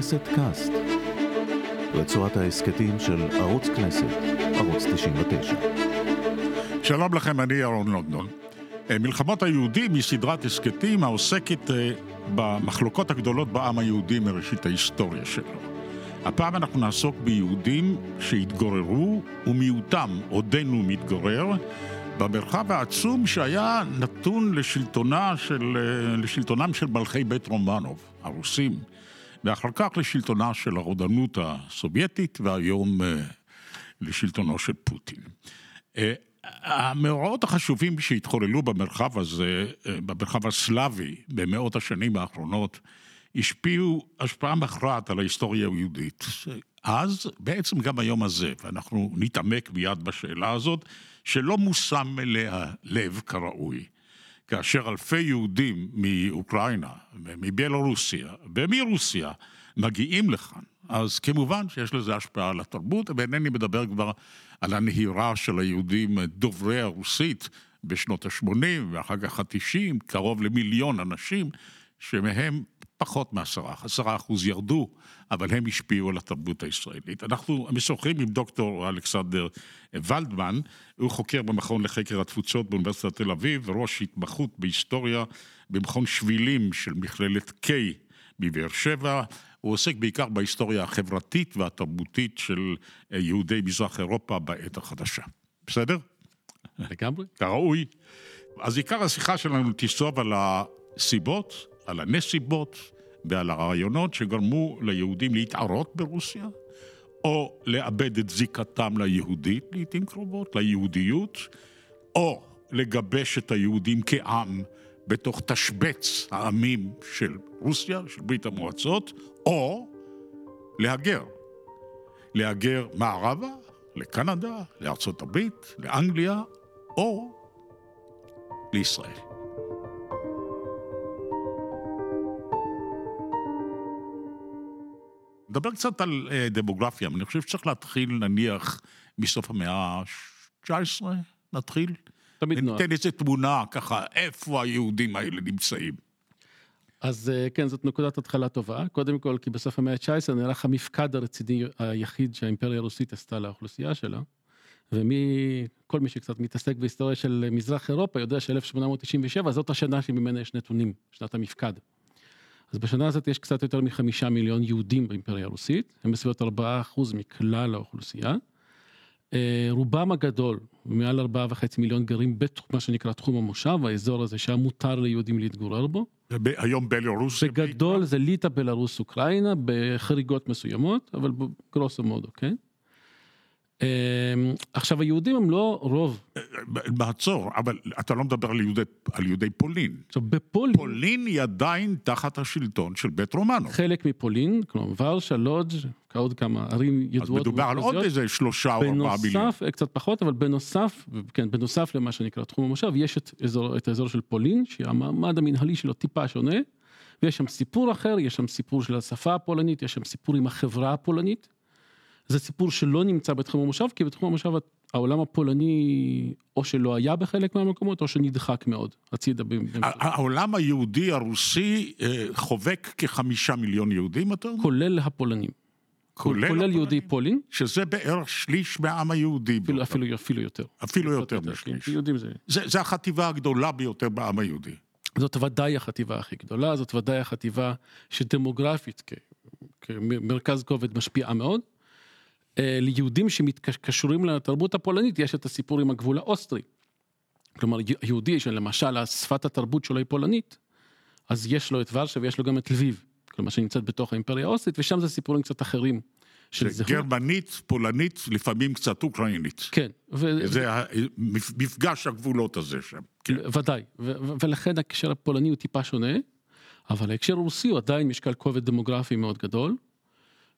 כנסת קאסט, רצועת ההסכתים של ערוץ כנסת, ערוץ 99. שלום לכם, אני ירון לונדון. אה, מלחמות היהודים היא סדרת הסכתים העוסקת אה, במחלוקות הגדולות בעם היהודי מראשית ההיסטוריה שלו. הפעם אנחנו נעסוק ביהודים שהתגוררו, ומיעוטם עודנו מתגורר, במרחב העצום שהיה נתון לשלטונה של, אה, לשלטונם של מלכי בית רומנוב, הרוסים, ואחר כך לשלטונה של הרודנות הסובייטית, והיום אה, לשלטונו של פוטין. אה, המאורעות החשובים שהתחוללו במרחב הזה, במרחב הסלאבי, במאות השנים האחרונות, השפיעו השפעה מכרעת על ההיסטוריה היהודית. אז, בעצם גם היום הזה, ואנחנו נתעמק מיד בשאלה הזאת, שלא מושם אליה לב כראוי. כאשר אלפי יהודים מאוקראינה, מבלרוסיה ומרוסיה מגיעים לכאן, אז כמובן שיש לזה השפעה על התרבות, ואינני מדבר כבר על הנהירה של היהודים דוברי הרוסית בשנות ה-80 ואחר כך ה-90, קרוב למיליון אנשים, שמהם פחות מעשרה, עשרה אחוז ירדו, אבל הם השפיעו על התרבות הישראלית. אנחנו משוחחים עם דוקטור אלכסנדר ולדמן, הוא חוקר במכון לחקר התפוצות באוניברסיטת תל אביב, ראש התמחות בהיסטוריה במכון שבילים של מכללת K בבאר שבע. הוא עוסק בעיקר בהיסטוריה החברתית והתרבותית של יהודי מזרח אירופה בעת החדשה. בסדר? לגמרי. כראוי. אז עיקר השיחה שלנו תסוב על הסיבות, על הנסיבות ועל הרעיונות שגרמו ליהודים להתערות ברוסיה, או לאבד את זיקתם ליהודית לעיתים קרובות, ליהודיות, או לגבש את היהודים כעם בתוך תשבץ העמים של רוסיה, של ברית המועצות, או להגר. להגר מערבה, לקנדה, לארצות הברית, לאנגליה, או לישראל. נדבר קצת על uh, דמוגרפיה, אני חושב שצריך להתחיל נניח מסוף המאה ה-19, נתחיל. תמיד נוח. ניתן איזה תמונה ככה, איפה היהודים האלה נמצאים. אז uh, כן, זאת נקודת התחלה טובה. קודם כל, כי בסוף המאה ה-19 נערך המפקד הרציני היחיד שהאימפריה הרוסית עשתה לאוכלוסייה שלה. וכל מי שקצת מתעסק בהיסטוריה של מזרח אירופה יודע ש-1897 זאת השנה שממנה יש נתונים, שנת המפקד. אז בשנה הזאת יש קצת יותר מחמישה מיליון יהודים באימפריה הרוסית, הם בסביבות ארבעה אחוז מכלל האוכלוסייה. אה, רובם הגדול, מעל ארבעה וחצי מיליון גרים במה שנקרא תחום המושב, האזור הזה שהיה מותר ליהודים להתגורר בו. היום בלרוס? בגדול זה ליטא, בלרוס, אוקראינה, בחריגות מסוימות, אבל גרוסו מודו, כן? אמ, עכשיו היהודים הם לא רוב. מעצור, אבל אתה לא מדבר על יהודי, על יהודי פולין. עכשיו בפולין... פולין היא עדיין תחת השלטון של בית רומנו. חלק מפולין, כלומר ורשה, לודג', עוד כמה ערים ידועות. אז מדובר על עוד איזה שלושה או ארבעה מיליון. בנוסף, קצת פחות, אבל בנוסף, כן, בנוסף למה שנקרא תחום המושב, יש את, אזור, את האזור של פולין, שהמעמד המנהלי שלו טיפה שונה, ויש שם סיפור אחר, יש שם סיפור של השפה הפולנית, יש שם סיפור עם החברה הפולנית. זה סיפור שלא נמצא בתחום המושב, כי בתחום המושב העולם הפולני או שלא היה בחלק מהמקומות, או שנדחק מאוד הצידה. העולם היהודי הרוסי אה, חובק כחמישה מיליון יהודים, אתה אומר? כולל הפולנים. כולל, כולל יהודי פולין. שזה בערך שליש מהעם היהודי. אפילו, אפילו, אפילו יותר. אפילו יותר משליש. יהודים זה... זה... זה החטיבה הגדולה ביותר בעם היהודי. זאת ודאי החטיבה הכי גדולה, זאת ודאי החטיבה שדמוגרפית כמרכז כובד משפיעה מאוד. אה, ליהודים שמתקשרים לתרבות הפולנית יש את הסיפור עם הגבול האוסטרי. כלומר יהודי שלמשל שפת התרבות שלו היא פולנית, אז יש לו את ורשה ויש לו גם את לביב, כלומר שנמצאת בתוך האימפריה האוסטרית ושם זה סיפורים קצת אחרים. של זהות. גרמנית, פולנית, לפעמים קצת אוקראינית. כן. ו... זה מפגש הגבולות הזה שם. כן. ודאי, ו- ולכן הקשר הפולני הוא טיפה שונה, אבל ההקשר הרוסי הוא עדיין משקל כובד דמוגרפי מאוד גדול.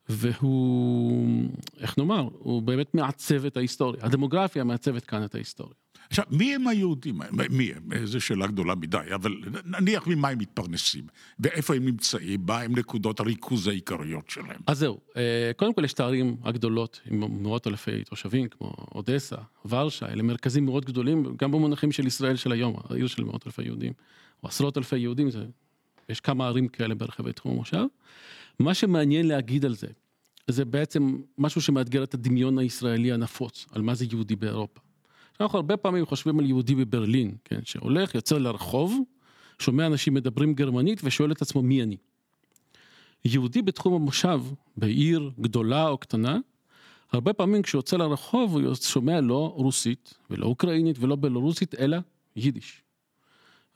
והוא, איך נאמר, הוא באמת מעצב את ההיסטוריה. הדמוגרפיה מעצבת כאן את ההיסטוריה. עכשיו, מי הם היהודים? מי הם? זו שאלה גדולה מדי, אבל נניח ממה הם מתפרנסים, ואיפה הם נמצאים, מה הם נקודות הריכוז העיקריות שלהם. אז זהו, אה, קודם כל יש את הערים הגדולות עם מאות אלפי תושבים, כמו אודסה, ורשה, אלה מרכזים מאוד גדולים, גם במונחים של ישראל של היום, העיר של מאות אלפי יהודים, או עשרות אלפי יהודים, זה יש כמה ערים כאלה ברחבי תחום המושב. מה שמעניין להגיד על זה, זה בעצם משהו שמאתגר את הדמיון הישראלי הנפוץ, על מה זה יהודי באירופה. אנחנו הרבה פעמים חושבים על יהודי בברלין, כן, שהולך, יוצא לרחוב, שומע אנשים מדברים גרמנית ושואל את עצמו מי אני. יהודי בתחום המושב, בעיר גדולה או קטנה, הרבה פעמים כשהוא יוצא לרחוב הוא שומע לא רוסית ולא אוקראינית ולא בלרוסית, אלא יידיש.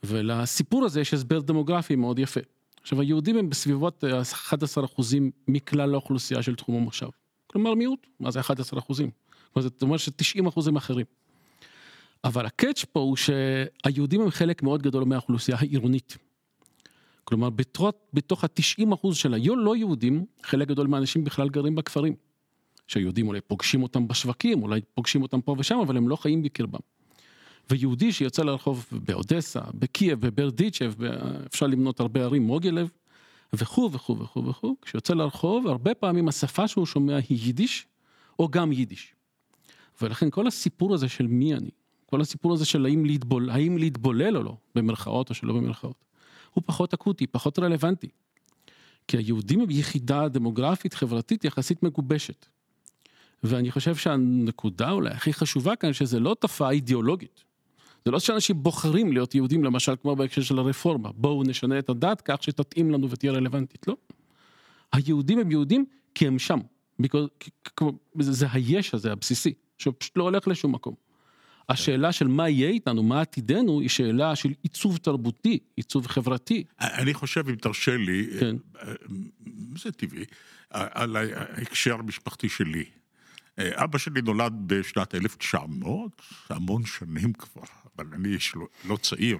ולסיפור הזה יש הסבר דמוגרפי מאוד יפה. עכשיו היהודים הם בסביבות 11 אחוזים מכלל האוכלוסייה של תחום המושב. כלומר מיעוט, מה זה 11 אחוזים? זאת אומרת ש-90 אחוזים אחרים. אבל הקאץ' פה הוא שהיהודים הם חלק מאוד גדול מהאוכלוסייה העירונית. כלומר בתוך, בתוך ה-90 אחוז של הלא יהודים, חלק גדול מהאנשים בכלל גרים בכפרים. שהיהודים אולי פוגשים אותם בשווקים, אולי פוגשים אותם פה ושם, אבל הם לא חיים בקרבם. ויהודי שיוצא לרחוב באודסה, בקייב, בברדיצ'ב, אפשר למנות הרבה ערים, מוגילב, וכו' וכו' וכו' וכו', כשיוצא לרחוב, הרבה פעמים השפה שהוא שומע היא יידיש, או גם יידיש. ולכן כל הסיפור הזה של מי אני, כל הסיפור הזה של האם להתבולל, האם להתבולל או לא, במרכאות או שלא במרכאות, הוא פחות אקוטי, פחות רלוונטי. כי היהודים הם יחידה דמוגרפית חברתית יחסית מגובשת. ואני חושב שהנקודה אולי הכי חשובה כאן, שזה לא תופעה אידיאולוגית. זה לא שאנשים בוחרים להיות יהודים, למשל כמו בהקשר של הרפורמה, בואו נשנה את הדת כך שתתאים לנו ותהיה רלוונטית, לא. היהודים הם יהודים כי הם שם. זה היש הזה הבסיסי, שפשוט לא הולך לשום מקום. השאלה של מה יהיה איתנו, מה עתידנו, היא שאלה של עיצוב תרבותי, עיצוב חברתי. אני חושב, אם תרשה לי, כן. זה טבעי, על ההקשר המשפחתי שלי. אבא שלי נולד בשנת 1900, המון שנים כבר, אבל אני איש לא, לא צעיר.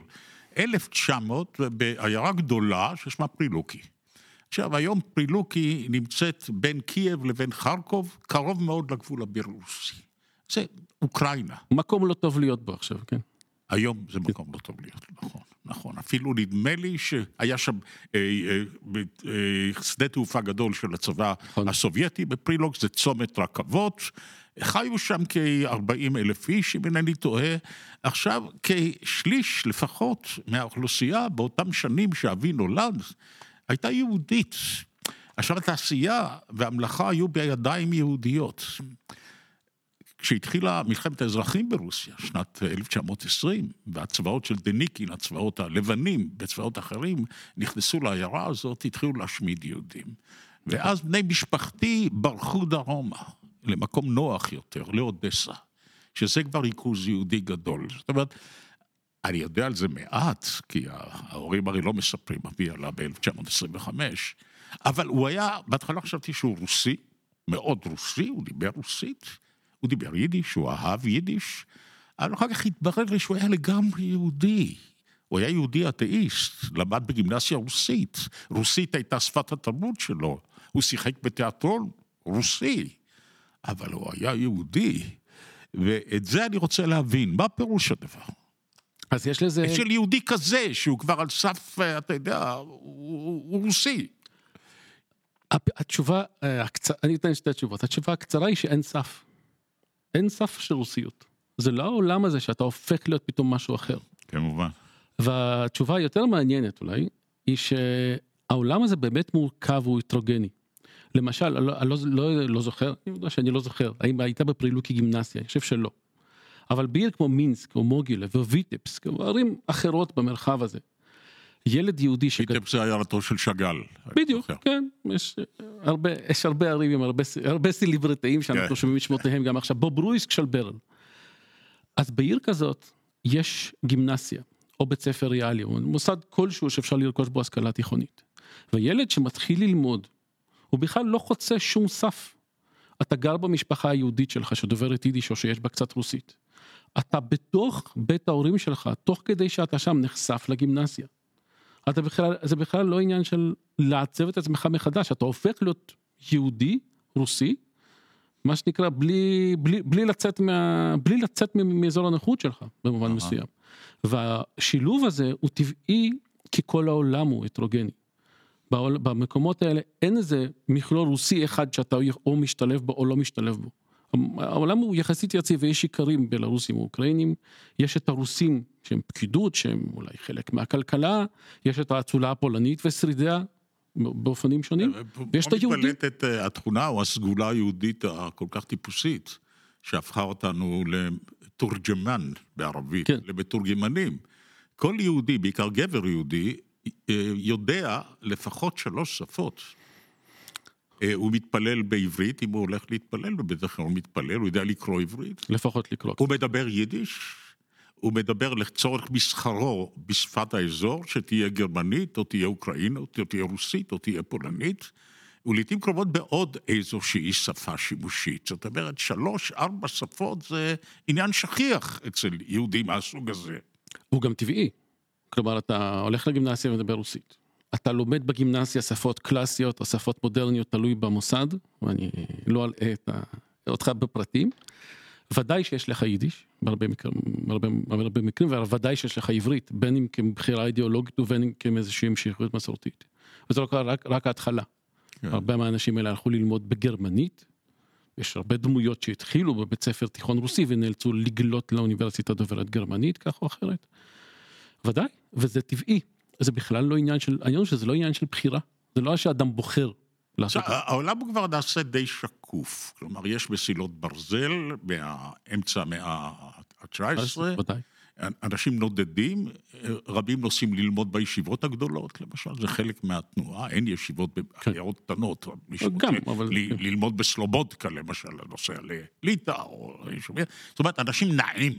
1900 בעיירה גדולה ששמה פרילוקי. עכשיו, היום פרילוקי נמצאת בין קייב לבין חרקוב, קרוב מאוד לגבול הבירוסי. זה אוקראינה. מקום לא טוב להיות בו עכשיו, כן. היום זה מקום לא טוב להיות, נכון, נכון. אפילו נדמה לי שהיה שם אה, אה, אה, שדה תעופה גדול של הצבא נכון. הסובייטי בפרילוג, זה צומת רכבות. חיו שם כ-40 אלף איש, אם אינני טועה. עכשיו, כשליש לפחות מהאוכלוסייה באותם שנים שאבי נולד, הייתה יהודית. עכשיו, התעשייה והמלאכה היו בידיים יהודיות. כשהתחילה מלחמת האזרחים ברוסיה, שנת 1920, והצבאות של דניקין, הצבאות הלבנים בצבאות אחרים, נכנסו לעיירה הזאת, התחילו להשמיד יהודים. ואז בני משפחתי ברחו דרומה, למקום נוח יותר, לאודסה, שזה כבר ריכוז יהודי גדול. זאת אומרת, אני יודע על זה מעט, כי ההורים הרי לא מספרים, אבי עלה ב-1925, אבל הוא היה, בהתחלה חשבתי שהוא רוסי, מאוד רוסי, הוא דיבר רוסית. הוא דיבר יידיש, הוא אהב יידיש, אבל אחר כך התברר לי שהוא היה לגמרי יהודי. הוא היה יהודי אתאיסט, למד בגימנסיה רוסית. רוסית הייתה שפת התרבות שלו. הוא שיחק בתיאטרון רוסי, אבל הוא היה יהודי. ואת זה אני רוצה להבין, מה פירוש הדבר? אז יש לזה... של יהודי כזה, שהוא כבר על סף, אתה יודע, הוא, הוא רוסי. התשובה, אה, אני אתן שתי תשובות. התשובה הקצרה היא שאין סף. אין סף של רוסיות. זה לא העולם הזה שאתה הופך להיות פתאום משהו אחר. כמובן. והתשובה היותר מעניינת אולי, היא שהעולם הזה באמת מורכב, הוא הטרוגני. למשל, אני לא, לא, לא, לא זוכר, אני יודע שאני לא זוכר, האם היית בפרילוקי גימנסיה, אני חושב שלא. אבל בעיר כמו מינסק או מוגילה וויטפס, ערים אחרות במרחב הזה, ילד יהודי שגדל... ויטפס זה עיירתו של שאגאל. בדיוק, כן. יש הרבה, יש הרבה ערים עם הרבה, הרבה סליברטאים שאנחנו כן. שומעים את שמותיהם גם עכשיו. בוברויסק של ברל. אז בעיר כזאת יש גימנסיה, או בית ספר ריאלי, או מוסד כלשהו שאפשר לרכוש בו השכלה תיכונית. וילד שמתחיל ללמוד, הוא בכלל לא חוצה שום סף. אתה גר במשפחה היהודית שלך שדוברת יידיש או שיש בה קצת רוסית. אתה בתוך בית ההורים שלך, תוך כדי שאתה שם נחשף לגימנסיה. אתה בכלל, זה בכלל לא עניין של לעצב את עצמך מחדש, אתה הופך להיות יהודי, רוסי, מה שנקרא, בלי, בלי, בלי לצאת, מה, בלי לצאת מאזור הנוחות שלך, במובן מסוים. והשילוב הזה הוא טבעי, כי כל העולם הוא הטרוגני. במקומות האלה אין איזה מכלול רוסי אחד שאתה או משתלב בו או לא משתלב בו. העולם הוא יחסית יציב ויש איכרים בלרוסים ואוקראינים, יש את הרוסים שהם פקידות, שהם אולי חלק מהכלכלה, יש את האצולה הפולנית ושרידיה באופנים שונים, ויש את היהודים. פה מתבלטת אה, התכונה או הסגולה היהודית הכל כך טיפוסית, שהפכה אותנו לתורג'מן בערבית, כן. למתורגמנים. כל יהודי, בעיקר גבר יהודי, אה, יודע לפחות שלוש שפות. אה, הוא מתפלל בעברית, אם הוא הולך להתפלל, ובדרך כלל הוא מתפלל, הוא יודע לקרוא עברית. לפחות לקרוא. הוא מדבר יידיש, הוא מדבר לצורך מסחרו בשפת האזור, שתהיה גרמנית, או תהיה אוקראינית, או תהיה רוסית, או תהיה פולנית, ולעיתים קרובות בעוד איזושהי שפה שימושית. זאת אומרת, שלוש, ארבע שפות זה עניין שכיח אצל יהודים מהסוג הזה. הוא גם טבעי. כלומר, אתה הולך לגימנסיה ומדבר רוסית. אתה לומד בגימנסיה שפות קלאסיות או שפות מודרניות, תלוי במוסד, ואני לא אלאה אותך בפרטים. ודאי שיש לך יידיש, בהרבה מקרים, בהרבה, בהרבה מקרים, וודאי שיש לך עברית, בין אם כבחירה אידיאולוגית ובין אם כאיזושהי המשכיות מסורתית. וזה לא רק, רק ההתחלה. כן. הרבה מהאנשים האלה הלכו ללמוד בגרמנית, יש הרבה דמויות שהתחילו בבית ספר תיכון רוסי ונאלצו לגלות לאוניברסיטה דוברת גרמנית, כך או אחרת. ודאי, וזה טבעי. זה בכלל לא עניין של, העניין שזה לא עניין של בחירה, זה לא שאדם בוחר לעשות את זה. העולם הוא כבר נעשה די שקוף, כלומר יש מסילות ברזל באמצע המאה ה-19. ודאי. אנשים נודדים, רבים נוסעים ללמוד בישיבות הגדולות, למשל, זה חלק מהתנועה, אין ישיבות בעיירות כן. קטנות. גם, אבל... ל- כן. ללמוד בסלובודקה, למשל, נוסע לליטא, או... זאת אומרת, אנשים נעים.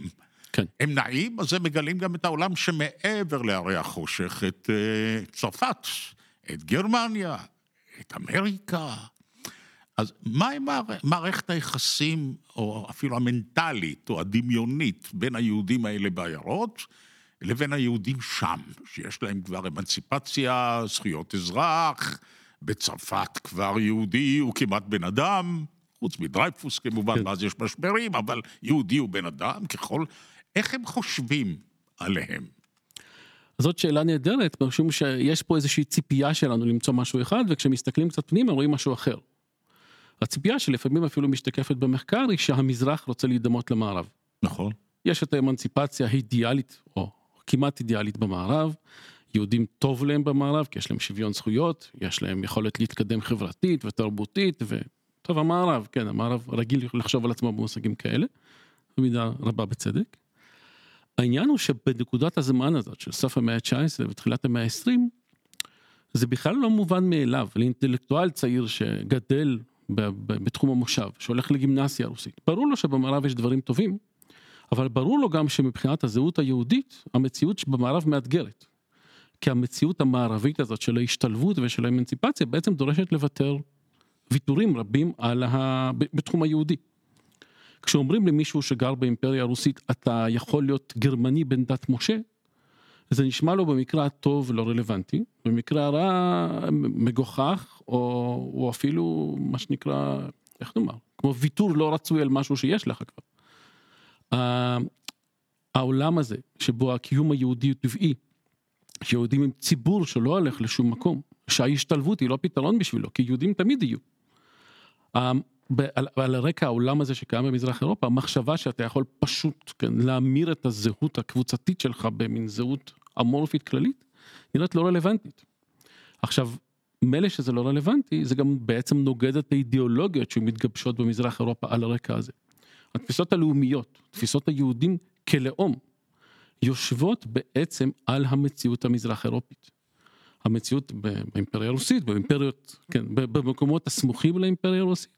כן. הם נעים, אז הם מגלים גם את העולם שמעבר להרי החושך, את uh, צרפת, את גרמניה, את אמריקה. אז מה עם מערכת היחסים, או אפילו המנטלית, או הדמיונית, בין היהודים האלה בעיירות, לבין היהודים שם, שיש להם כבר אמנציפציה, זכויות אזרח, בצרפת כבר יהודי הוא כמעט בן אדם, חוץ מדרייפוס כמובן, כן. ואז יש משברים, אבל יהודי הוא בן אדם ככל... איך הם חושבים עליהם? זאת שאלה נהדרת, משום שיש פה איזושהי ציפייה שלנו למצוא משהו אחד, וכשמסתכלים קצת פנימה רואים משהו אחר. הציפייה שלפעמים אפילו משתקפת במחקר היא שהמזרח רוצה להידמות למערב. נכון. יש את האמנציפציה האידיאלית, או כמעט אידיאלית במערב, יהודים טוב להם במערב, כי יש להם שוויון זכויות, יש להם יכולת להתקדם חברתית ותרבותית, וטוב, המערב, כן, המערב רגיל לחשוב על עצמו במושגים כאלה, במידה רבה בצדק. העניין הוא שבנקודת הזמן הזאת של סוף המאה ה-19 ותחילת המאה ה-20, זה בכלל לא מובן מאליו לאינטלקטואל צעיר שגדל בתחום המושב, שהולך לגימנסיה הרוסית. ברור לו שבמערב יש דברים טובים, אבל ברור לו גם שמבחינת הזהות היהודית, המציאות במערב מאתגרת. כי המציאות המערבית הזאת של ההשתלבות ושל האמנציפציה בעצם דורשת לוותר ויתורים רבים ה... בתחום היהודי. כשאומרים למישהו שגר באימפריה הרוסית, אתה יכול להיות גרמני בן דת משה, זה נשמע לו במקרה הטוב לא רלוונטי, במקרה הרע מגוחך, או, או אפילו מה שנקרא, איך נאמר, כמו ויתור לא רצוי על משהו שיש לך כבר. העולם הזה, שבו הקיום היהודי הוא טבעי, שיהודים הם ציבור שלא הולך לשום מקום, שההשתלבות היא לא פתרון בשבילו, כי יהודים תמיד יהיו. על, על הרקע העולם הזה שקיים במזרח אירופה, המחשבה שאתה יכול פשוט כן, להמיר את הזהות הקבוצתית שלך במין זהות אמורפית כללית, נראית לא רלוונטית. עכשיו, מילא שזה לא רלוונטי, זה גם בעצם נוגד את האידיאולוגיות שמתגבשות במזרח אירופה על הרקע הזה. התפיסות הלאומיות, תפיסות היהודים כלאום, יושבות בעצם על המציאות המזרח אירופית. המציאות באימפריה הרוסית, באימפריות, כן, במקומות הסמוכים לאימפריה הרוסית,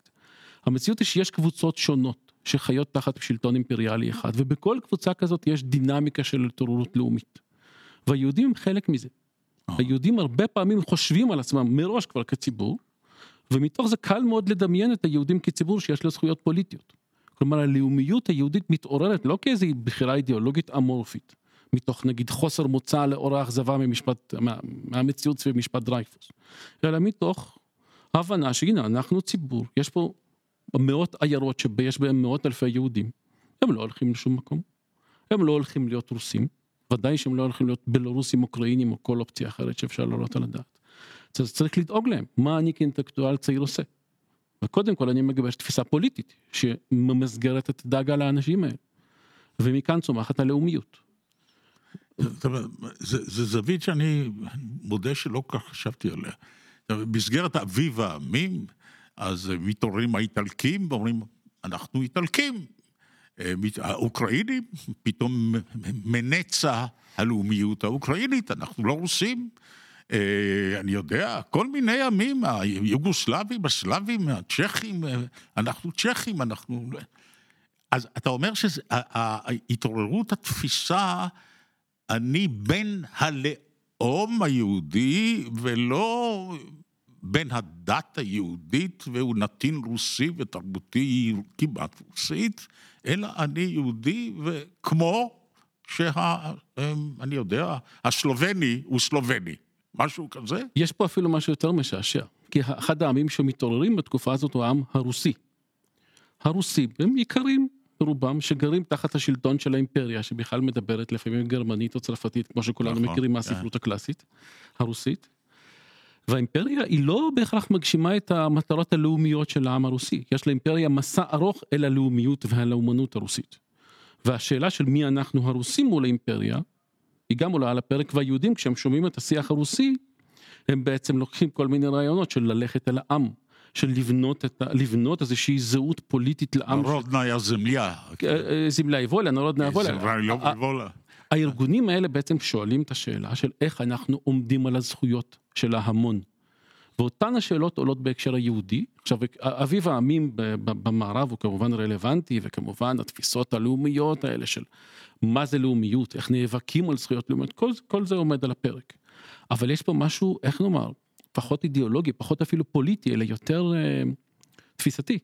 המציאות היא שיש קבוצות שונות שחיות תחת שלטון אימפריאלי אחד, ובכל קבוצה כזאת יש דינמיקה של התעוררות לאומית. והיהודים הם חלק מזה. אה. היהודים הרבה פעמים חושבים על עצמם מראש כבר כציבור, ומתוך זה קל מאוד לדמיין את היהודים כציבור שיש לו זכויות פוליטיות. כלומר הלאומיות היהודית מתעוררת לא כאיזו בחירה אידיאולוגית אמורפית, מתוך נגיד חוסר מוצא לאור האכזבה ממשפט, מה, מהמציאות סביב משפט דרייפוס, אלא מתוך הבנה שהנה אנחנו ציבור, יש פה מאות עיירות שיש בהן מאות אלפי יהודים, הם לא הולכים לשום מקום. הם לא הולכים להיות רוסים, ודאי שהם לא הולכים להיות בלרוסים, אוקראינים או כל אופציה אחרת שאפשר לעלות על הדעת. אז צריך לדאוג להם, מה אני כאינטלקטואל צעיר עושה? וקודם כל אני מגבש תפיסה פוליטית שממסגרת את הדאגה לאנשים האלה. ומכאן צומחת הלאומיות. זה זווית שאני מודה שלא כל כך חשבתי עליה. במסגרת אביב העמים, אז מתעוררים האיטלקים ואומרים, אנחנו איטלקים. האוקראינים, פתאום מנצה הלאומיות האוקראינית, אנחנו לא רוסים. אני יודע, כל מיני עמים, היוגוסלבים, הסלאבים, הצ'כים, אנחנו צ'כים, אנחנו... אז אתה אומר שהתעוררות התפיסה, אני בן הלאום היהודי ולא בן הדת היהודית והוא נתין רוסי ותרבותי כמעט רוסית, אלא אני יהודי וכמו שה... אני יודע, הסלובני הוא סלובני, משהו כזה. יש פה אפילו משהו יותר משעשע, כי אחד העמים שמתעוררים בתקופה הזאת הוא העם הרוסי. הרוסים הם יקרים רובם שגרים תחת השלטון של האימפריה שבכלל מדברת לפעמים גרמנית או צרפתית כמו שכולנו נכון, מכירים מהספרות כן. הקלאסית הרוסית. והאימפריה היא לא בהכרח מגשימה את המטרות הלאומיות של העם הרוסי יש לאימפריה מסע ארוך אל הלאומיות והלאומנות הרוסית. והשאלה של מי אנחנו הרוסים מול האימפריה היא גם עולה על הפרק והיהודים כשהם שומעים את השיח הרוסי הם בעצם לוקחים כל מיני רעיונות של ללכת אל העם של לבנות, את, לבנות איזושהי זהות פוליטית לעם. נרודניה זמליה. זמליה וולה, נרודניה וולה. הארגונים האלה בעצם שואלים את השאלה של איך אנחנו עומדים על הזכויות של ההמון. ואותן השאלות עולות בהקשר היהודי. עכשיו, אביב העמים במערב הוא כמובן רלוונטי, וכמובן התפיסות הלאומיות האלה של מה זה לאומיות, איך נאבקים על זכויות לאומיות, כל, כל זה עומד על הפרק. אבל יש פה משהו, איך נאמר, פחות אידיאולוגי, פחות אפילו פוליטי, אלא יותר אה, תפיסתי.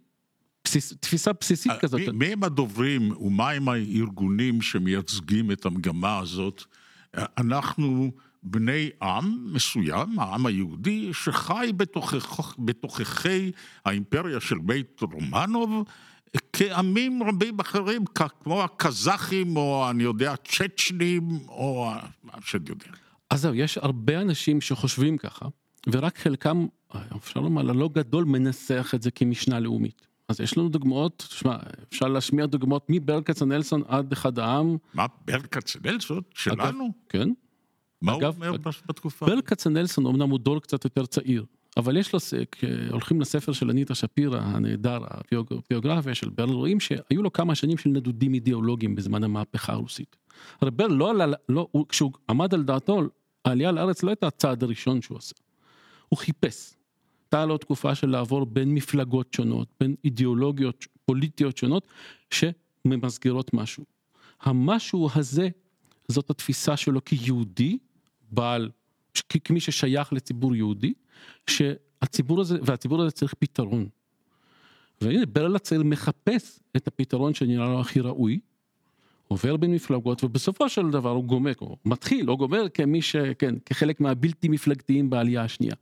בסיס, תפיסה בסיסית אה, כזאת. מי הם הדוברים ומה הם הארגונים שמייצגים את המגמה הזאת? אה, אנחנו בני עם מסוים, העם היהודי, שחי בתוככ, בתוככי האימפריה של בית רומנוב, כעמים רבים אחרים, כמו הקזחים, או אני יודע, צ'צ'נים, או מה שאני יודע. אז זהו, יש הרבה אנשים שחושבים ככה. ורק חלקם, אפשר לומר, הלא גדול מנסח את זה כמשנה לאומית. אז יש לנו דוגמאות, תשמע, אפשר להשמיע דוגמאות מברל כצנלסון עד אחד העם. מה, ברל כצנלסון? שלנו? אגב, כן. מה אגב, הוא אומר בתקופה? ברל כצנלסון אמנם הוא דור קצת יותר צעיר, אבל יש לו, הולכים לספר של אניטה שפירא הנהדר, הביוגרפיה של ברל, רואים שהיו לו כמה שנים של נדודים אידיאולוגיים בזמן המהפכה הרוסית. הרי ברל לא עלה, לא, כשהוא עמד על דעתו, העלייה לארץ לא הייתה הצעד הראשון שהוא עשה. הוא חיפש. הייתה לו תקופה של לעבור בין מפלגות שונות, בין אידיאולוגיות פוליטיות שונות, שממסגרות משהו. המשהו הזה, זאת התפיסה שלו כיהודי, בעל, כמי ששייך לציבור יהודי, שהציבור הזה, והציבור הזה צריך פתרון. והנה ברל הצעיר מחפש את הפתרון שנראה לו הכי ראוי, עובר בין מפלגות ובסופו של דבר הוא גומר, או מתחיל או גומר כמי שכן, כחלק מהבלתי מפלגתיים בעלייה השנייה.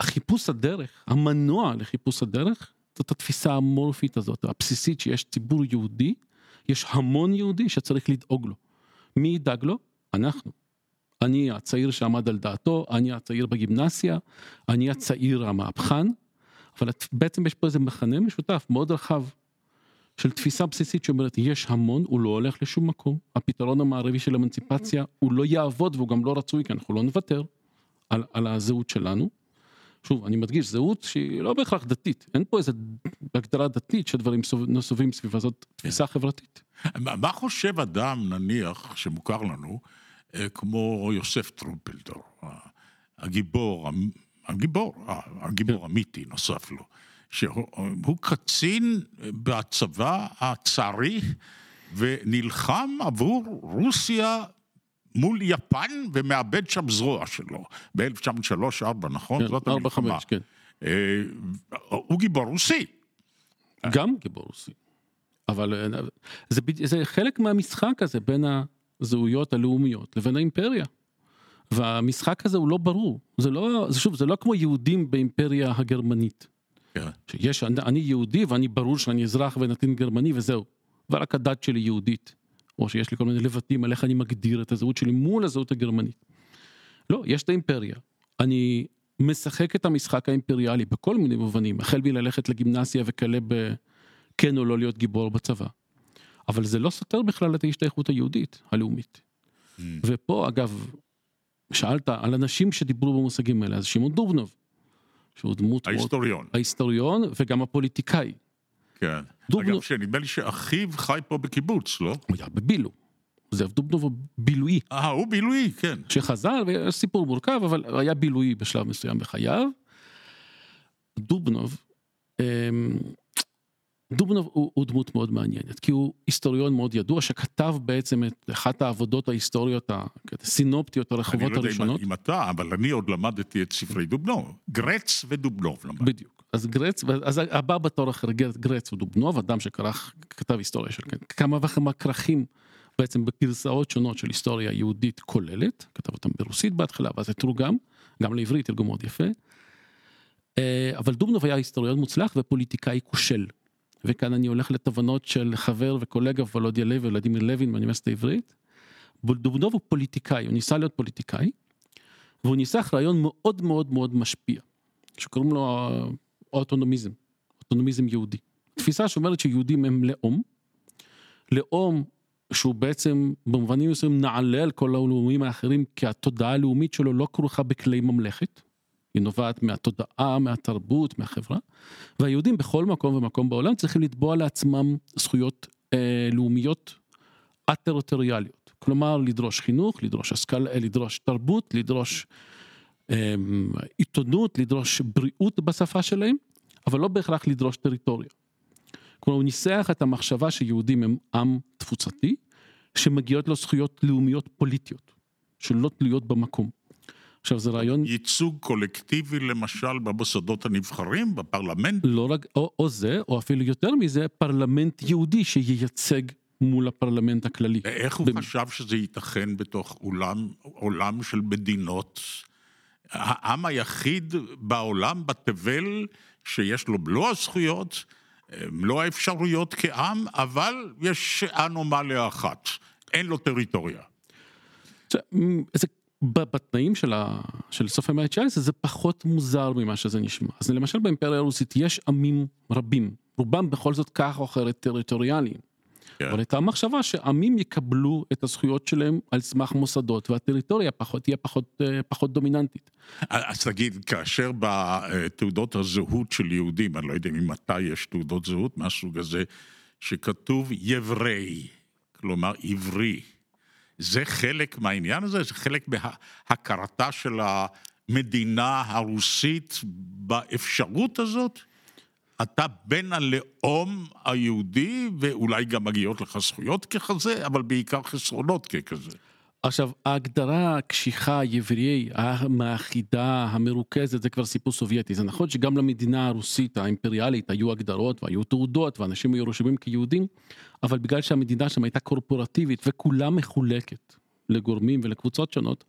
החיפוש הדרך, המנוע לחיפוש הדרך, זאת התפיסה המורפית הזאת, הבסיסית שיש ציבור יהודי, יש המון יהודי שצריך לדאוג לו. מי ידאג לו? אנחנו. אני הצעיר שעמד על דעתו, אני הצעיר בגימנסיה, אני הצעיר המהפכן, אבל בעצם יש פה איזה מכנה משותף מאוד רחב של תפיסה בסיסית שאומרת יש המון, הוא לא הולך לשום מקום, הפתרון המערבי של אמנציפציה הוא לא יעבוד והוא גם לא רצוי כי אנחנו לא נוותר על, על הזהות שלנו. שוב, אני מדגיש, זהות שהיא לא בהכרח דתית, אין פה איזה הגדרה דתית שדברים נסובים סביבה, זאת תפיסה חברתית. מה חושב אדם, נניח, שמוכר לנו, אה, כמו יוסף טרומפלדור, הגיבור, הגיבור, הגיבור המיתי נוסף לו, שהוא קצין בצבא הצארי ונלחם עבור רוסיה מול יפן ומאבד שם זרוע שלו, ב-1903-1904, נכון? כן, זאת המלחמה. כן. אה, הוא גיבור רוסי. גם גיבור רוסי. אבל אה, זה, זה חלק מהמשחק הזה בין הזהויות הלאומיות לבין האימפריה. והמשחק הזה הוא לא ברור, זה לא, זה שוב, זה לא כמו יהודים באימפריה הגרמנית. כן. שיש, אני, אני יהודי ואני ברור שאני אזרח ונתין גרמני וזהו. ורק הדת שלי יהודית. או שיש לי כל מיני לבטים על איך אני מגדיר את הזהות שלי מול הזהות הגרמנית. לא, יש את האימפריה. אני משחק את המשחק האימפריאלי בכל מיני מובנים, החל מללכת לגימנסיה וכלה בכן או לא להיות גיבור בצבא. אבל זה לא סותר בכלל את ההשתייכות היהודית, הלאומית. Mm. ופה אגב, שאלת על אנשים שדיברו במושגים האלה, אז שמעון דובנוב, שהוא דמות מאוד... ההיסטוריון, ההיסטוריון וגם הפוליטיקאי. כן. דובנו- אגב, שנדמה לי שאחיו חי פה בקיבוץ, לא? הוא היה בבילו. זאב דובנוב בילוי, אה, הוא בילוי, כן. שחזר, ויש סיפור מורכב, אבל היה בילוי בשלב מסוים בחייו. דובנוב, אמ, דובנוב הוא, הוא דמות מאוד מעניינת, כי הוא היסטוריון מאוד ידוע, שכתב בעצם את אחת העבודות ההיסטוריות הסינופטיות, אני הרחובות לא יודע הראשונות. אם- אם אתה, אבל אני עוד למדתי את ספרי דובנוב. גרץ ודובנוב למדתי. בדיוק. אז גרץ, אז הבא בתור אחרי גר- גרץ הוא דובנוב, אדם שכרך, כתב היסטוריה של כמה וכמה כרכים בעצם בגרסאות שונות של היסטוריה יהודית כוללת, כתב אותם ברוסית בהתחלה, ואז זה תורגם, גם לעברית, תרגום מאוד יפה. אה, אבל דובנוב היה היסטוריון מוצלח ופוליטיקאי כושל. וכאן אני הולך לתובנות של חבר וקולגה וולודיה לוי, ולדימיר לוין מהאוניברסיטה העברית. דובנוב הוא פוליטיקאי, הוא ניסה להיות פוליטיקאי, והוא ניסח רעיון מאוד מאוד מאוד משפיע, שקוראים לו אה, אוטונומיזם, אוטונומיזם יהודי. תפיסה שאומרת שיהודים הם לאום, לאום שהוא בעצם במובנים מסוימים נעלה על כל הלאומים האחרים כי התודעה הלאומית שלו לא כרוכה בכלי ממלכת, היא נובעת מהתודעה, מהתרבות, מהחברה, והיהודים בכל מקום ומקום בעולם צריכים לתבוע לעצמם זכויות אה, לאומיות א-טריטוריאליות, כלומר לדרוש חינוך, לדרוש השכלה, לדרוש תרבות, לדרוש אה, עיתונות, לדרוש בריאות בשפה שלהם, אבל לא בהכרח לדרוש טריטוריה. כלומר הוא ניסח את המחשבה שיהודים הם עם תפוצתי, שמגיעות לו זכויות לאומיות פוליטיות, שלא תלויות במקום. עכשיו זה רעיון ייצוג קולקטיבי למשל במוסדות הנבחרים, בפרלמנט. לא רק, או, או זה, או אפילו יותר מזה, פרלמנט יהודי שייצג מול הפרלמנט הכללי. איך הוא במ- חשב שזה ייתכן בתוך אולם, עולם של מדינות? העם היחיד בעולם, בתבל, שיש לו מלוא הזכויות, מלוא האפשרויות כעם, אבל יש אנומליה אחת, אין לו טריטוריה. זה, בתנאים של, ה, של סוף המאה ה-19 זה פחות מוזר ממה שזה נשמע. אז למשל באימפריה הרוסית יש עמים רבים, רובם בכל זאת כך או אחרת טריטוריאליים. כן. אבל הייתה מחשבה שעמים יקבלו את הזכויות שלהם על סמך מוסדות והטריטוריה פחות, תהיה פחות, אה, פחות דומיננטית. אז תגיד, כאשר בתעודות הזהות של יהודים, אני לא יודע ממתי יש תעודות זהות מהסוג הזה, שכתוב יברי, כלומר עברי, זה חלק מהעניין הזה? זה חלק מהכרתה של המדינה הרוסית באפשרות הזאת? אתה בן הלאום היהודי, ואולי גם מגיעות לך זכויות ככזה, אבל בעיקר חסרונות ככזה. עכשיו, ההגדרה הקשיחה, יבריי, המאחידה, המרוכזת, זה כבר סיפור סובייטי. זה נכון שגם למדינה הרוסית האימפריאלית היו הגדרות והיו תעודות ואנשים היו רשומים כיהודים, אבל בגלל שהמדינה שם הייתה קורפורטיבית וכולה מחולקת לגורמים ולקבוצות שונות,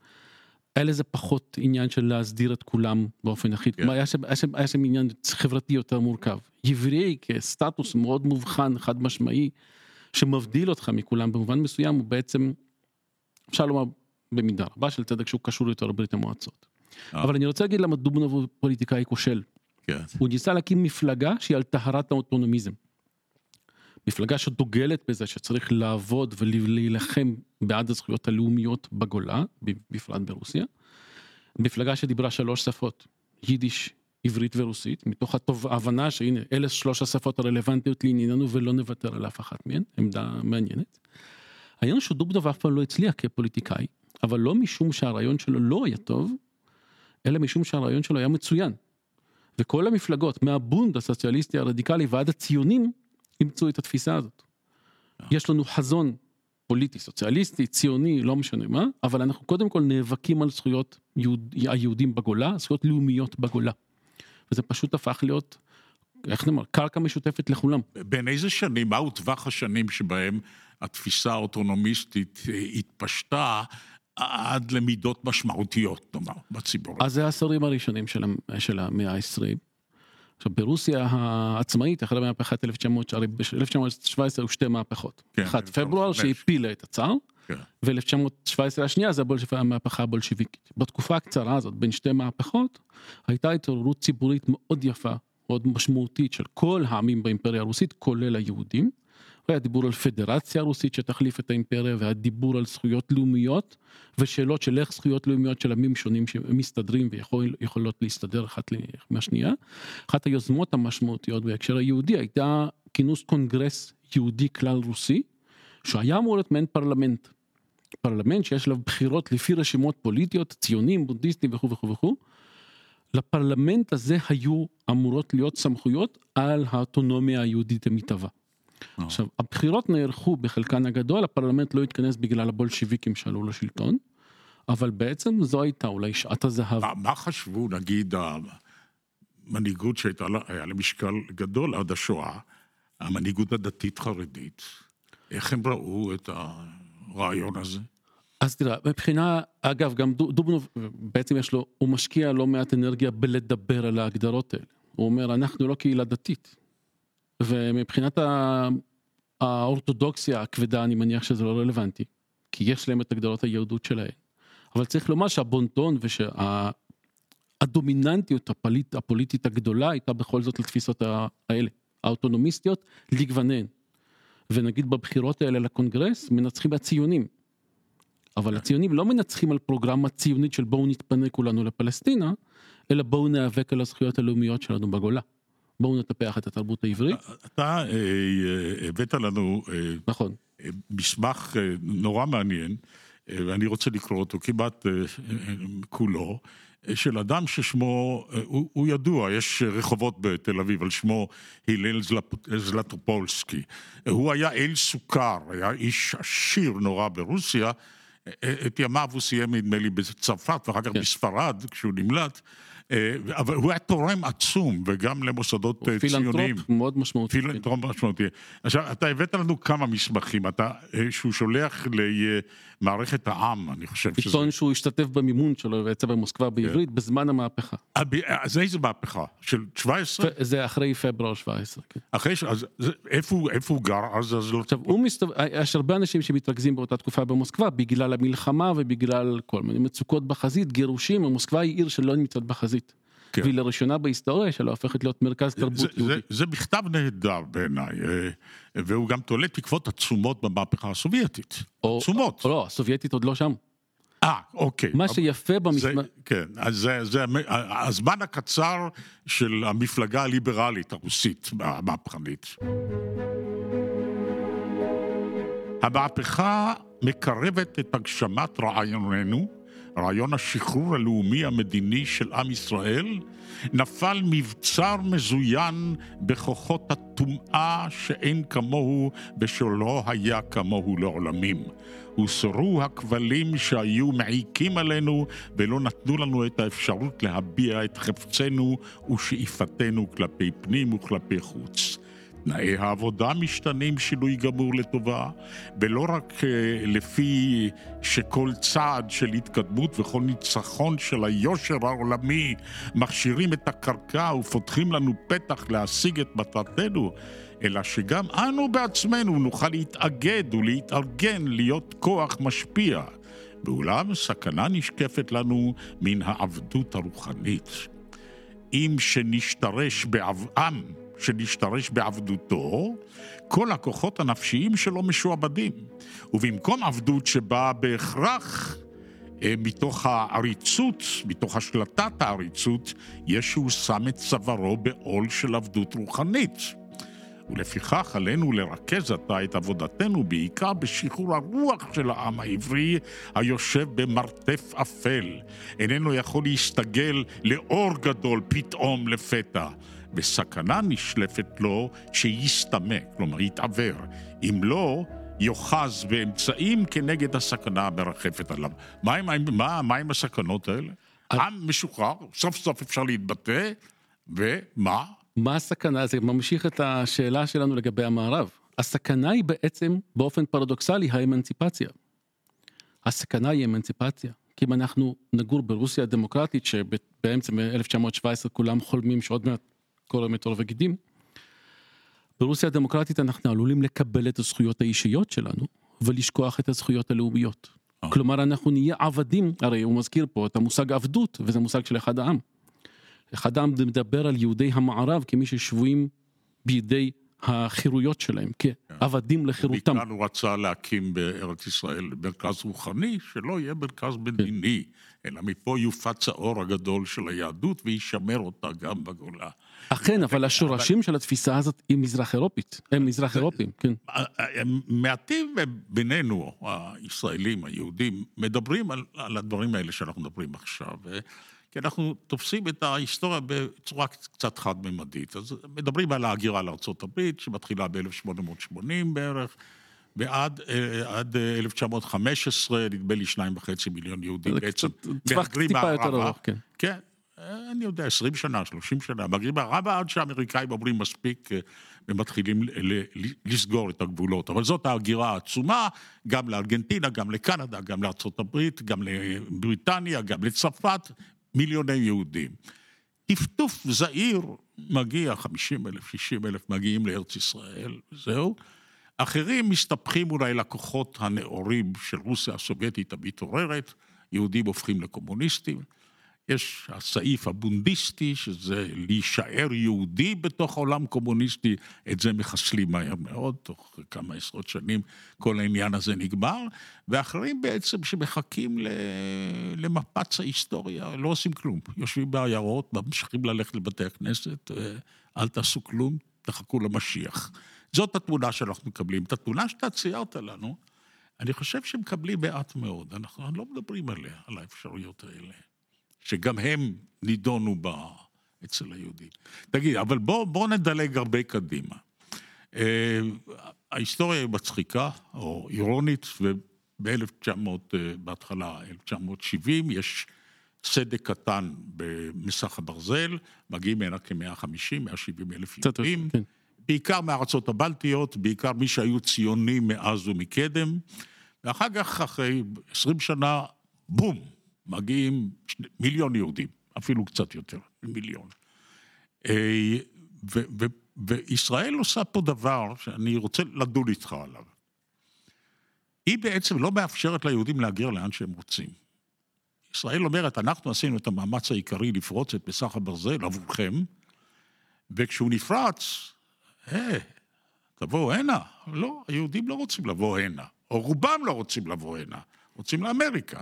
היה לזה פחות עניין של להסדיר את כולם באופן אחיד. כלומר, היה שם, היה, שם, היה שם עניין חברתי יותר מורכב. יבריי כסטטוס מאוד מובחן, חד משמעי, שמבדיל אותך מכולם במובן מסוים, הוא בעצם אפשר לומר במידה רבה של צדק שהוא קשור יותר לברית המועצות. אה. אבל אני רוצה להגיד למה דובנוב הוא פוליטיקאי כושל. כן. הוא ניסה להקים מפלגה שהיא על טהרת האוטונומיזם. מפלגה שדוגלת בזה שצריך לעבוד ולהילחם בעד הזכויות הלאומיות בגולה, בפרט ברוסיה. מפלגה שדיברה שלוש שפות, יידיש, עברית ורוסית, מתוך ההבנה שהנה אלה שלוש השפות הרלוונטיות לענייננו ולא נוותר על אף אחת מהן, עמדה מעניינת. העניין הוא שדובנוב אף פעם לא הצליח כפוליטיקאי, אבל לא משום שהרעיון שלו לא היה טוב, אלא משום שהרעיון שלו היה מצוין. וכל המפלגות, מהבונד הסוציאליסטי הרדיקלי ועד הציונים, אימצו את התפיסה הזאת. יש לנו חזון פוליטי, סוציאליסטי, ציוני, לא משנה מה, אבל אנחנו קודם כל נאבקים על זכויות יהוד, היהודים בגולה, זכויות לאומיות בגולה. וזה פשוט הפך להיות, איך נאמר, קרקע משותפת לכולם. בין איזה שנים, מהו טווח השנים שבהם התפיסה האוטונומיסטית אה, התפשטה עד למידות משמעותיות, נאמר, בציבור? אז זה העשורים הראשונים של, של המאה ה-20. עכשיו ברוסיה העצמאית אחרי המהפכת 1917 היו שתי מהפכות. כן, אחת פברואר. שהפילה את הצאר כן. ו-1917 השנייה זה הבולש- המהפכה הבולשיביקית. בתקופה הקצרה הזאת בין שתי מהפכות הייתה התעוררות ציבורית מאוד יפה מאוד משמעותית של כל העמים באימפריה הרוסית כולל היהודים. היה דיבור על פדרציה רוסית שתחליף את האימפריה והדיבור על זכויות לאומיות ושאלות של איך זכויות לאומיות של עמים שונים שמסתדרים ויכולות להסתדר אחת מהשנייה. אחת היוזמות המשמעותיות בהקשר היהודי הייתה כינוס קונגרס יהודי כלל רוסי שהיה אמור להיות מעין פרלמנט. פרלמנט שיש לו בחירות לפי רשימות פוליטיות ציונים בונדיסטים וכו' וכו' וכו'. לפרלמנט הזה היו אמורות להיות סמכויות על האוטונומיה היהודית המתהווה. אה. עכשיו הבחירות נערכו בחלקן הגדול הפרלמנט לא התכנס בגלל הבולשיביקים שעלו לשלטון. אבל בעצם זו הייתה אולי שעת הזהב. מה, מה חשבו, נגיד, המנהיגות שהייתה לה, היה לה משקל גדול עד השואה, המנהיגות הדתית-חרדית, איך הם ראו את הרעיון הזה? אז תראה, מבחינה, אגב, גם דו- דובנוב, בעצם יש לו, הוא משקיע לא מעט אנרגיה בלדבר על ההגדרות האלה. הוא אומר, אנחנו לא קהילה דתית. ומבחינת האורתודוקסיה הכבדה, אני מניח שזה לא רלוונטי. כי יש להם את הגדרות היהדות שלהם. אבל צריך לומר שהבונטון והדומיננטיות הפוליט, הפוליטית הגדולה הייתה בכל זאת לתפיסות האלה, האוטונומיסטיות, לגווניהן. ונגיד בבחירות האלה לקונגרס מנצחים הציונים. אבל הציונים לא מנצחים על פרוגרמה ציונית של בואו נתפנה כולנו לפלסטינה, אלא בואו ניאבק על הזכויות הלאומיות שלנו בגולה. בואו נטפח את התרבות העברית. אתה אה, אה, הבאת לנו אה, נכון. אה, מסמך אה, נורא מעניין, אה, ואני רוצה לקרוא אותו כמעט אה, אה, כולו, אה, של אדם ששמו, אה, הוא, הוא ידוע, יש רחובות בתל אביב על שמו הלל זלטופולסקי. אה, הוא היה איל סוכר, היה איש עשיר נורא ברוסיה. אה, את ימיו הוא סיים נדמה לי בצרפת ואחר כך כן. בספרד כשהוא נמלט, אה, אבל הוא היה תורם עצום וגם למוסדות אה, ציוניים. פילנטרופ מאוד משמעותי. פילנטרופ משמעותי. עכשיו, אתה הבאת לנו כמה מסמכים, אתה, אה, שהוא שולח למערכת העם, אני חושב שזה... עיתון שהוא השתתף במימון שלו ויצא במוסקבה בעברית בזמן המהפכה. אה, ב- אז איזה מהפכה? של 17? זה אחרי פברואר 17. כן. אחרי ש... אז זה- איפה איפה הוא גר אז? אז לא... עכשיו הוא מסתובב, יש הרבה אנשים שמתרכזים באותה תקופה במוסקבה בגלל המלחמה ובגלל כל מיני מצוקות בחזית, גירושים, מוסקבה היא עיר שלא נמצאת בחזית. כן. והיא לראשונה בהיסטוריה שלה הופכת להיות מרכז זה, תרבות זה, יהודית. זה מכתב נהדר בעיניי, אה, והוא גם תולה תקוות עצומות במהפכה הסובייטית. או- עצומות. או לא, הסובייטית עוד לא שם. אה, אוקיי. מה שיפה זה, במסמך, כן, אז זה, זה הזמן הקצר של המפלגה הליברלית הרוסית, המהפכנית. המהפכה מקרבת את הגשמת רעיוננו, רעיון השחרור הלאומי המדיני של עם ישראל, נפל מבצר מזוין בכוחות הטומאה שאין כמוהו ושלא היה כמוהו לעולמים. הוסרו הכבלים שהיו מעיקים עלינו ולא נתנו לנו את האפשרות להביע את חפצנו ושאיפתנו כלפי פנים וכלפי חוץ. תנאי העבודה משתנים שינוי גמור לטובה, ולא רק אה, לפי שכל צעד של התקדמות וכל ניצחון של היושר העולמי מכשירים את הקרקע ופותחים לנו פתח להשיג את מטרתנו, אלא שגם אנו בעצמנו נוכל להתאגד ולהתארגן להיות כוח משפיע. ואולם סכנה נשקפת לנו מן העבדות הרוחנית. אם שנשתרש בעבעם, שנשתרש בעבדותו, כל הכוחות הנפשיים שלו משועבדים. ובמקום עבדות שבאה בהכרח אה, מתוך העריצות, מתוך השלטת העריצות, ישו שם את צווארו בעול של עבדות רוחנית. ולפיכך עלינו לרכז עתה את עבודתנו בעיקר בשחרור הרוח של העם העברי היושב במרתף אפל. איננו יכול להסתגל לאור גדול פתאום לפתע. וסכנה נשלפת לו שיסתמא, כלומר יתעוור. אם לא, יאחז באמצעים כנגד הסכנה המרחפת עליו. מה עם, מה, מה עם הסכנות האלה? עם משוחרר, סוף סוף אפשר להתבטא, ומה? מה הסכנה? זה ממשיך את השאלה שלנו לגבי המערב. הסכנה היא בעצם, באופן פרדוקסלי, האמנציפציה. הסכנה היא אמנציפציה. כי אם אנחנו נגור ברוסיה הדמוקרטית, שבאמצע 1917 כולם חולמים שעוד מעט קורמת עור וגידים. ברוסיה הדמוקרטית אנחנו עלולים לקבל את הזכויות האישיות שלנו ולשכוח את הזכויות הלאומיות. אה. כלומר אנחנו נהיה עבדים, הרי הוא מזכיר פה את המושג עבדות וזה מושג של אחד העם. אחד העם מדבר על יהודי המערב כמי ששבויים בידי החירויות שלהם, כעבדים לחירותם. מכאן הוא רצה להקים בארץ ישראל מרכז רוחני, שלא יהיה מרכז מדיני, אלא מפה יופץ האור הגדול של היהדות וישמר אותה גם בגולה. אכן, אבל השורשים של התפיסה הזאת היא מזרח אירופית, הם מזרח אירופים, כן. מעטים בינינו, הישראלים, היהודים, מדברים על הדברים האלה שאנחנו מדברים עכשיו. כי אנחנו תופסים את ההיסטוריה בצורה קצת חד-ממדית. אז מדברים על ההגירה לארה"ב, שמתחילה ב-1880 בערך, ועד עד 1915, נדמה לי שניים וחצי מיליון יהודים בעצם מהגרים מערבה. כן. כן, אני יודע, 20 שנה, 30 שנה, מהגרים מערבה עד שהאמריקאים אומרים מספיק ומתחילים לסגור את הגבולות. אבל זאת ההגירה העצומה, גם לארגנטינה, גם לקנדה, גם לארה"ב, גם לבריטניה, גם לצרפת, מיליוני יהודים. טפטוף זעיר מגיע, 50 אלף, 60 אלף מגיעים לארץ ישראל, זהו. אחרים מסתבכים אולי לכוחות הנאורים של רוסיה הסובייטית המתעוררת, יהודים הופכים לקומוניסטים. יש הסעיף הבונדיסטי, שזה להישאר יהודי בתוך עולם קומוניסטי, את זה מחסלים מהר מאוד, תוך כמה עשרות שנים כל העניין הזה נגמר, ואחרים בעצם שמחכים למפץ ההיסטוריה, לא עושים כלום, יושבים בעיירות, ממשיכים ללכת לבתי הכנסת, אל תעשו כלום, תחכו למשיח. זאת התמונה שאנחנו מקבלים. את התמונה שאתה ציירת לנו, אני חושב שמקבלים מעט מאוד, אנחנו לא מדברים עליה, על האפשרויות האלה. שגם הם נידונו ב... אצל היהודים. תגיד, אבל בוא, בוא נדלג הרבה קדימה. Uh, ההיסטוריה היא מצחיקה, או אירונית, וב-1900, uh, בהתחלה, 1970, יש סדק קטן במסך הברזל, מגיעים הנה כ-150, 170 אלף יהודים, כן. בעיקר מארצות הבלטיות, בעיקר מי שהיו ציונים מאז ומקדם, ואחר כך, אחרי 20 שנה, בום, מגיעים מיליון יהודים, אפילו קצת יותר, מיליון. אה, ו, ו, וישראל עושה פה דבר שאני רוצה לדון איתך עליו. היא בעצם לא מאפשרת ליהודים להגר לאן שהם רוצים. ישראל אומרת, אנחנו עשינו את המאמץ העיקרי לפרוץ את מסך הברזל עבורכם, וכשהוא נפרץ, אה, תבואו הנה. לא, היהודים לא רוצים לבוא הנה, או רובם לא רוצים לבוא הנה, רוצים לאמריקה.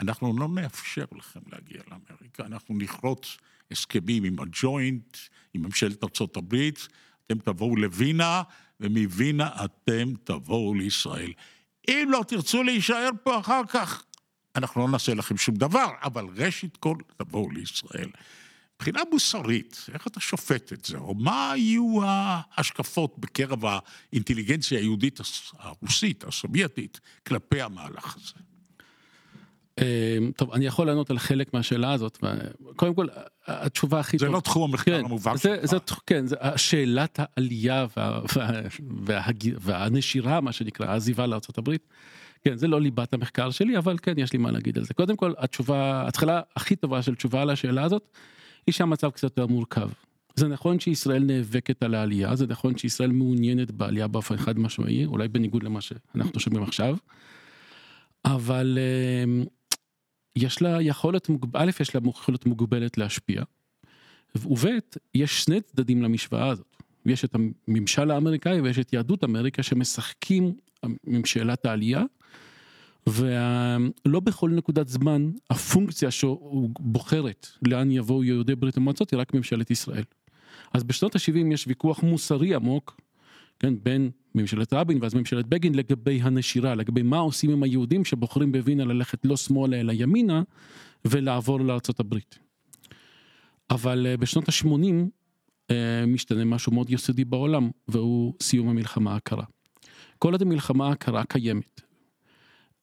אנחנו לא נאפשר לכם להגיע לאמריקה, אנחנו נכרות הסכמים עם הג'וינט, עם ממשלת ארצות הברית, אתם תבואו לווינה, ומווינה אתם תבואו לישראל. אם לא תרצו להישאר פה אחר כך, אנחנו לא נעשה לכם שום דבר, אבל ראשית כל, תבואו לישראל. מבחינה מוסרית, איך אתה שופט את זה? או מה היו ההשקפות בקרב האינטליגנציה היהודית הרוסית, הסובייטית, כלפי המהלך הזה? אמ, טוב, אני יכול לענות על חלק מהשאלה הזאת. קודם כל, התשובה הכי טובה... זה לא תחום המחקר כן, המובן שלך. כן, זה שאלת העלייה וה, וה, וה, והנשירה, מה שנקרא, העזיבה לארה"ב. כן, זה לא ליבת המחקר שלי, אבל כן, יש לי מה להגיד על זה. קודם כל, התשובה, ההתחלה הכי טובה של תשובה על השאלה הזאת, היא שהמצב קצת יותר מורכב. זה נכון שישראל נאבקת על העלייה, זה נכון שישראל מעוניינת בעלייה באופן חד משמעי, אולי בניגוד למה שאנחנו שומעים עכשיו. אבל אמ, יש לה יכולת, א', יש לה יכולת מוגבלת להשפיע, וב', יש שני צדדים למשוואה הזאת. יש את הממשל האמריקאי ויש את יהדות אמריקה שמשחקים עם שאלת העלייה, ולא בכל נקודת זמן הפונקציה שבוחרת לאן יבואו יהודי ברית המועצות היא רק ממשלת ישראל. אז בשנות ה-70 יש ויכוח מוסרי עמוק כן, בין ממשלת רבין ואז ממשלת בגין לגבי הנשירה, לגבי מה עושים עם היהודים שבוחרים בווינה ללכת לא שמאלה אלא ימינה ולעבור לארצות הברית. אבל אה, בשנות ה-80 אה, משתנה משהו מאוד יסודי בעולם והוא סיום המלחמה הקרה. כל עוד המלחמה הקרה קיימת.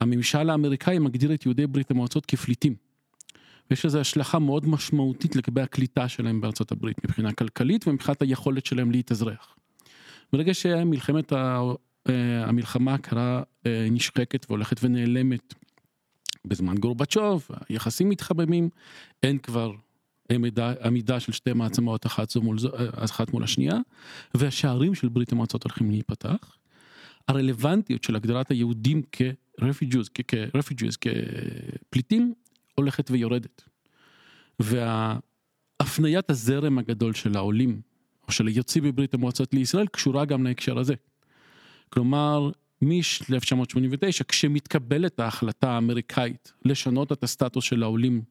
הממשל האמריקאי מגדיר את יהודי ברית המועצות כפליטים. ויש לזה השלכה מאוד משמעותית לגבי הקליטה שלהם בארצות הברית מבחינה כלכלית ומבחינת היכולת שלהם להתאזרח. ברגע שמלחמת ה... אה, המלחמה הקרה אה, נשחקת והולכת ונעלמת בזמן גורבצ'וב, היחסים מתחממים, אין כבר עמידה, עמידה של שתי מעצמות אחת, זו מול, זו- אחת מול השנייה, והשערים של ברית המועצות הולכים להיפתח. הרלוונטיות של הגדרת היהודים כ-refugees, כ- כ-refugees, כפליטים, הולכת ויורדת. והפניית הזרם הגדול של העולים, של היוצאים מברית המועצות לישראל, קשורה גם להקשר הזה. כלומר, מ-1989, כשמתקבלת ההחלטה האמריקאית לשנות את הסטטוס של העולים,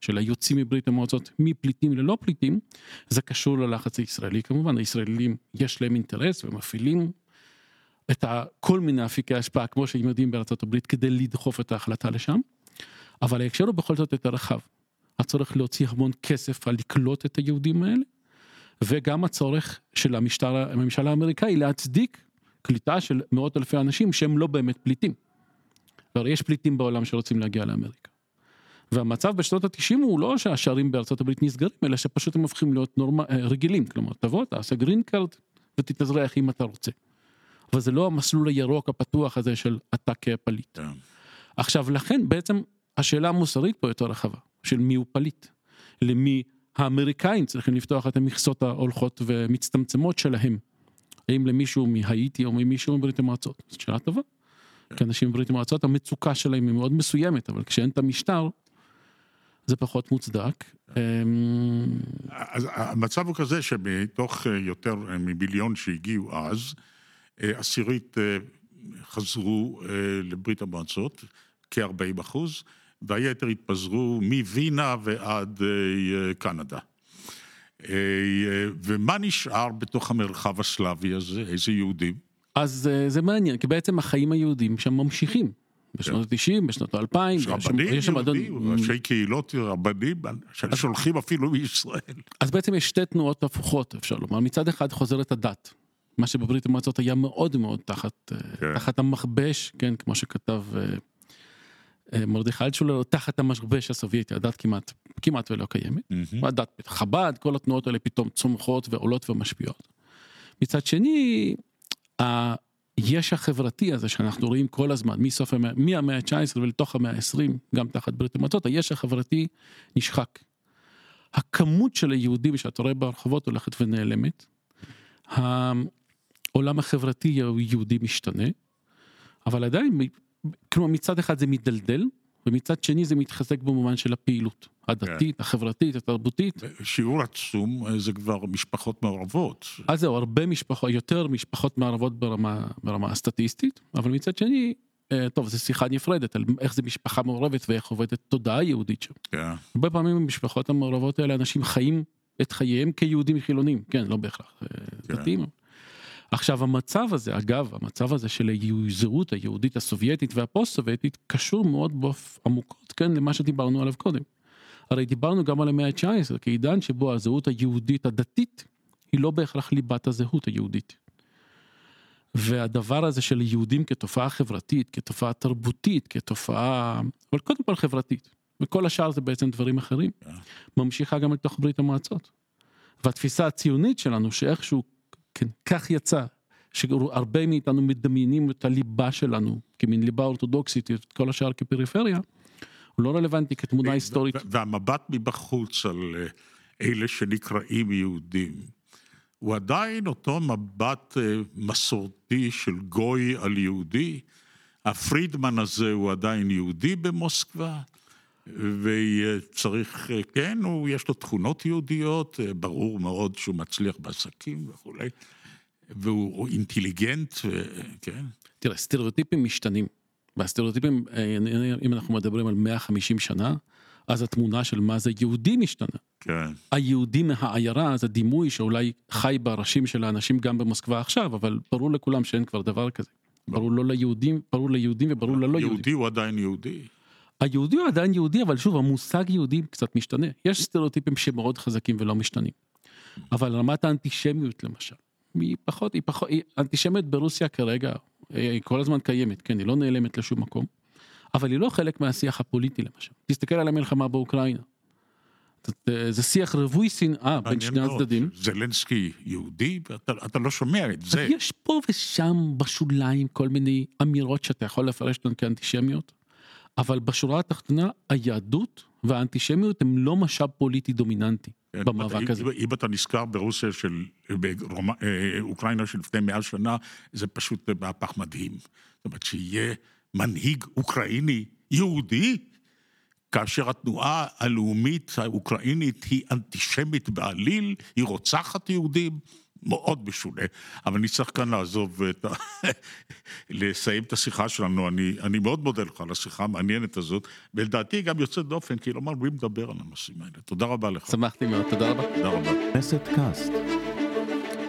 של היוצאים מברית המועצות, מפליטים ללא פליטים, זה קשור ללחץ הישראלי כמובן, הישראלים יש להם אינטרס ומפעילים את כל מיני אפיקי השפעה, כמו שהם יודעים בארצות הברית, כדי לדחוף את ההחלטה לשם, אבל ההקשר הוא בכל זאת יותר רחב. הצורך להוציא המון כסף על לקלוט את היהודים האלה, וגם הצורך של המשטר, הממשל האמריקאי להצדיק קליטה של מאות אלפי אנשים שהם לא באמת פליטים. הרי יש פליטים בעולם שרוצים להגיע לאמריקה. והמצב בשנות התשעים הוא לא שהשערים בארצות הברית נסגרים, אלא שפשוט הם הופכים להיות נורמה, אה, רגילים. כלומר, תבוא, תעשה green card ותתאזרח אם אתה רוצה. אבל זה לא המסלול הירוק הפתוח הזה של אתה כפליט. כן. עכשיו, לכן בעצם השאלה המוסרית פה יותר רחבה, של מי הוא פליט. למי האמריקאים צריכים לפתוח את המכסות ההולכות ומצטמצמות שלהם. האם למישהו מהאיטי או ממישהו מברית המועצות? זאת שאלה טובה. כי אנשים בברית המועצות, המצוקה שלהם היא מאוד מסוימת, אבל כשאין את המשטר, זה פחות מוצדק. אמ, אז המצב הוא כזה שמתוך אה, יותר אה, מביליון שהגיעו אז, אה, עשירית חזרו לברית המועצות, כ-40 אחוז, והיתר התפזרו מווינה ועד אה, קנדה. אה, אה, ומה נשאר בתוך המרחב הסלאבי הזה? איזה יהודים? אז זה מעניין, כי בעצם החיים היהודים שם ממשיכים. בשנות ה-90, בשנות ה-2000, יש רבנים יהודים, ראשי קהילות רבנים, שולחים אפילו מישראל. אז בעצם יש שתי תנועות הפוכות, אפשר לומר. מצד אחד חוזרת הדת, מה שבברית המועצות היה מאוד מאוד תחת, כן. תחת המכבש, כן, כמו שכתב מרדכי אלטשולר, תחת המכבש הסובייטי, הדת כמעט, כמעט ולא קיימת. הדת חב"ד, כל התנועות האלה פתאום צומחות ועולות ומשפיעות. מצד שני, היש החברתי הזה שאנחנו רואים כל הזמן, מסוף המאה, מהמאה ה-19 ולתוך המאה ה-20, גם תחת ברית המועצות, היש החברתי נשחק. הכמות של היהודים שאתה רואה ברחובות הולכת ונעלמת. העולם החברתי היהודי משתנה, אבל עדיין, כלומר מצד אחד זה מתדלדל, ומצד שני זה מתחזק במובן של הפעילות הדתית, החברתית, התרבותית. שיעור עצום אה, זה כבר משפחות מעורבות. אז זהו, הרבה משפחות, יותר משפחות מערבות ברמה, ברמה הסטטיסטית, אבל מצד שני, אה, טוב, זו שיחה נפרדת על איך זה משפחה מעורבת ואיך עובדת תודעה יהודית שם. כן. הרבה פעמים במשפחות המעורבות האלה אנשים חיים את חייהם כיהודים חילונים, כן, לא בהכרח אה, כן. דתיים. עכשיו המצב הזה, אגב, המצב הזה של הזהות היהודית הסובייטית והפוסט סובייטית קשור מאוד באופ... עמוקות, כן, למה שדיברנו עליו קודם. הרי דיברנו גם על המאה ה-19 כעידן שבו הזהות היהודית הדתית היא לא בהכרח ליבת הזהות היהודית. והדבר הזה של יהודים כתופעה חברתית, כתופעה תרבותית, כתופעה, אבל קודם כל חברתית, וכל השאר זה בעצם דברים אחרים, ממשיכה גם לתוך ברית המועצות. והתפיסה הציונית שלנו שאיכשהו, כן, כך יצא, שהרבה מאיתנו מדמיינים את הליבה שלנו כמין ליבה אורתודוקסית, את כל השאר כפריפריה, הוא לא רלוונטי כתמונה היסטורית. והמבט מבחוץ על אה, אלה שנקראים יהודים, הוא עדיין אותו מבט אה, מסורתי של גוי על יהודי. הפרידמן הזה הוא עדיין יהודי במוסקבה, וצריך, אה, כן, הוא, יש לו תכונות יהודיות, אה, ברור מאוד שהוא מצליח בעסקים וכולי, והוא אינטליגנט, ו- כן. תראה, סטריאוטיפים משתנים. והסטריאוטיפים, אה, אם אנחנו מדברים על 150 שנה, אז התמונה של מה זה יהודי משתנה. כן. היהודי מהעיירה זה דימוי שאולי חי בראשים של האנשים גם במוסקבה עכשיו, אבל ברור לכולם שאין כבר דבר כזה. ברור לא ליהודים, ברור ליהודים וברור ללא יהודים. יהודי הוא עדיין יהודי. היהודי הוא עדיין יהודי, אבל שוב, המושג יהודי קצת משתנה. יש סטריאוטיפים שמאוד חזקים ולא משתנים. אבל רמת האנטישמיות למשל, היא פחות, היא פחות, היא, האנטישמיות ברוסיה כרגע, אה, היא כל הזמן קיימת, כן, היא לא נעלמת לשום מקום, אבל היא לא חלק מהשיח הפוליטי למשל. תסתכל על המלחמה באוקראינה. זה- זה שיח רווי שנאה בין שני מאוד. הצדדים. זלנסקי יהודי, ואתה אתה לא שומע את אז זה. יש פה ושם בשוליים כל מיני אמירות שאתה יכול לפרש אותן כאנטישמיות, אבל בשורה התחתונה היהדות והאנטישמיות הם לא משאב פוליטי דומיננטי כן, במאבק הזה. אם- אם אתה נזכר ברוסיה של, באוקראינה של לפני מאה שנה, זה פשוט מהפך מדהים. זאת אומרת, שיהיה מנהיג אוקראיני יהודי, כאשר התנועה הלאומית האוקראינית היא אנטישמית בעליל, היא רוצחת יהודים, מאוד משונה. אבל אני צריך כאן לעזוב את ה... לסיים את השיחה שלנו. אני, אני מאוד מודה לך על השיחה המעניינת הזאת, ולדעתי גם יוצאת דופן, כי לא מרבים לדבר על הנושאים האלה. תודה רבה לך. שמחתי מאוד, תודה רבה. תודה רבה. כנסת קאסט,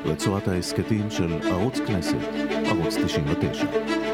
רצועת ההסכתים של ערוץ כנסת, ערוץ 99.